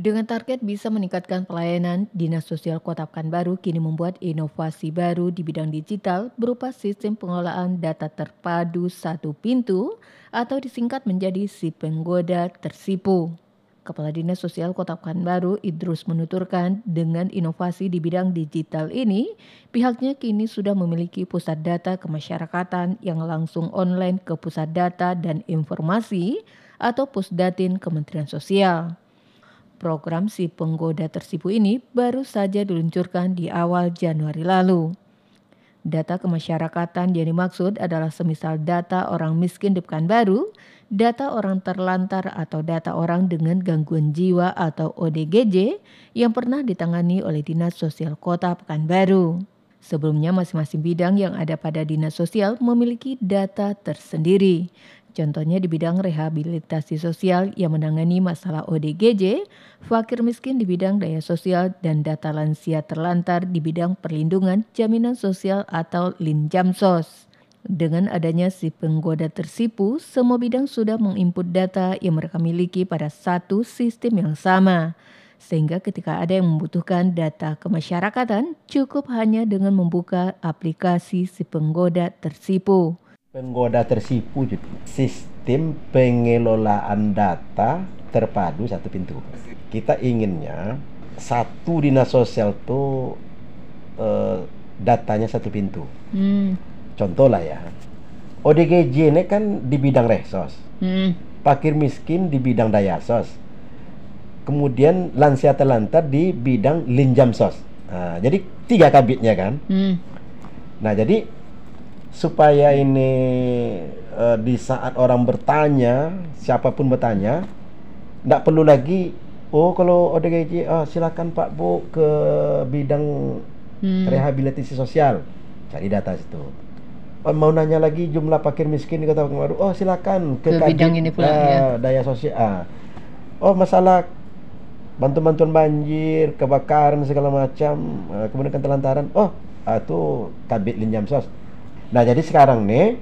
Dengan target bisa meningkatkan pelayanan, Dinas Sosial Kota Pekanbaru kini membuat inovasi baru di bidang digital berupa sistem pengelolaan data terpadu satu pintu atau disingkat menjadi si penggoda tersipu. Kepala Dinas Sosial Kota Pekanbaru Idrus menuturkan dengan inovasi di bidang digital ini, pihaknya kini sudah memiliki pusat data kemasyarakatan yang langsung online ke pusat data dan informasi atau Pusdatin Kementerian Sosial. Program si penggoda tersipu ini baru saja diluncurkan di awal Januari lalu. Data kemasyarakatan yang dimaksud adalah semisal data orang miskin di Pekanbaru, data orang terlantar atau data orang dengan gangguan jiwa atau ODGJ yang pernah ditangani oleh Dinas Sosial Kota Pekanbaru. Sebelumnya masing-masing bidang yang ada pada Dinas Sosial memiliki data tersendiri. Contohnya di bidang rehabilitasi sosial yang menangani masalah ODGJ, fakir miskin di bidang daya sosial, dan data lansia terlantar di bidang perlindungan jaminan sosial atau Linjamsos. Dengan adanya si penggoda tersipu, semua bidang sudah menginput data yang mereka miliki pada satu sistem yang sama. Sehingga ketika ada yang membutuhkan data kemasyarakatan, cukup hanya dengan membuka aplikasi si penggoda tersipu. Penggoda tersipu sistem pengelolaan data terpadu satu pintu. Kita inginnya satu dinas sosial tuh uh, datanya satu pintu. Hmm. Contoh lah ya, ODGJ ini kan di bidang resos, hmm. pakir miskin di bidang daya sos, kemudian lansia terlantar di bidang linjam sos. Nah, jadi tiga kabitnya kan. Hmm. Nah jadi supaya ini uh, di saat orang bertanya siapa pun bertanya tidak perlu lagi oh kalau ODGJ oh, silakan Pak Bu ke bidang hmm. rehabilitasi sosial cari data situ oh, mau nanya lagi jumlah pakir miskin di Kota Pekanbaru oh silakan ke, ke bidang ini pula uh, ya. daya sosial ah. oh masalah bantuan-bantuan banjir kebakaran segala macam uh, kemudian ketelantaran oh itu kabit linjam sos Nah jadi sekarang nih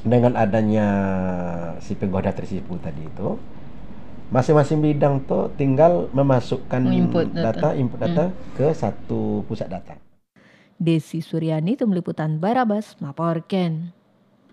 dengan adanya si penggoda tersipu tadi itu masing-masing bidang tuh tinggal memasukkan input data, data input data hmm. ke satu pusat data. Desi Suryani, Tim Liputan Barabas, Maporken.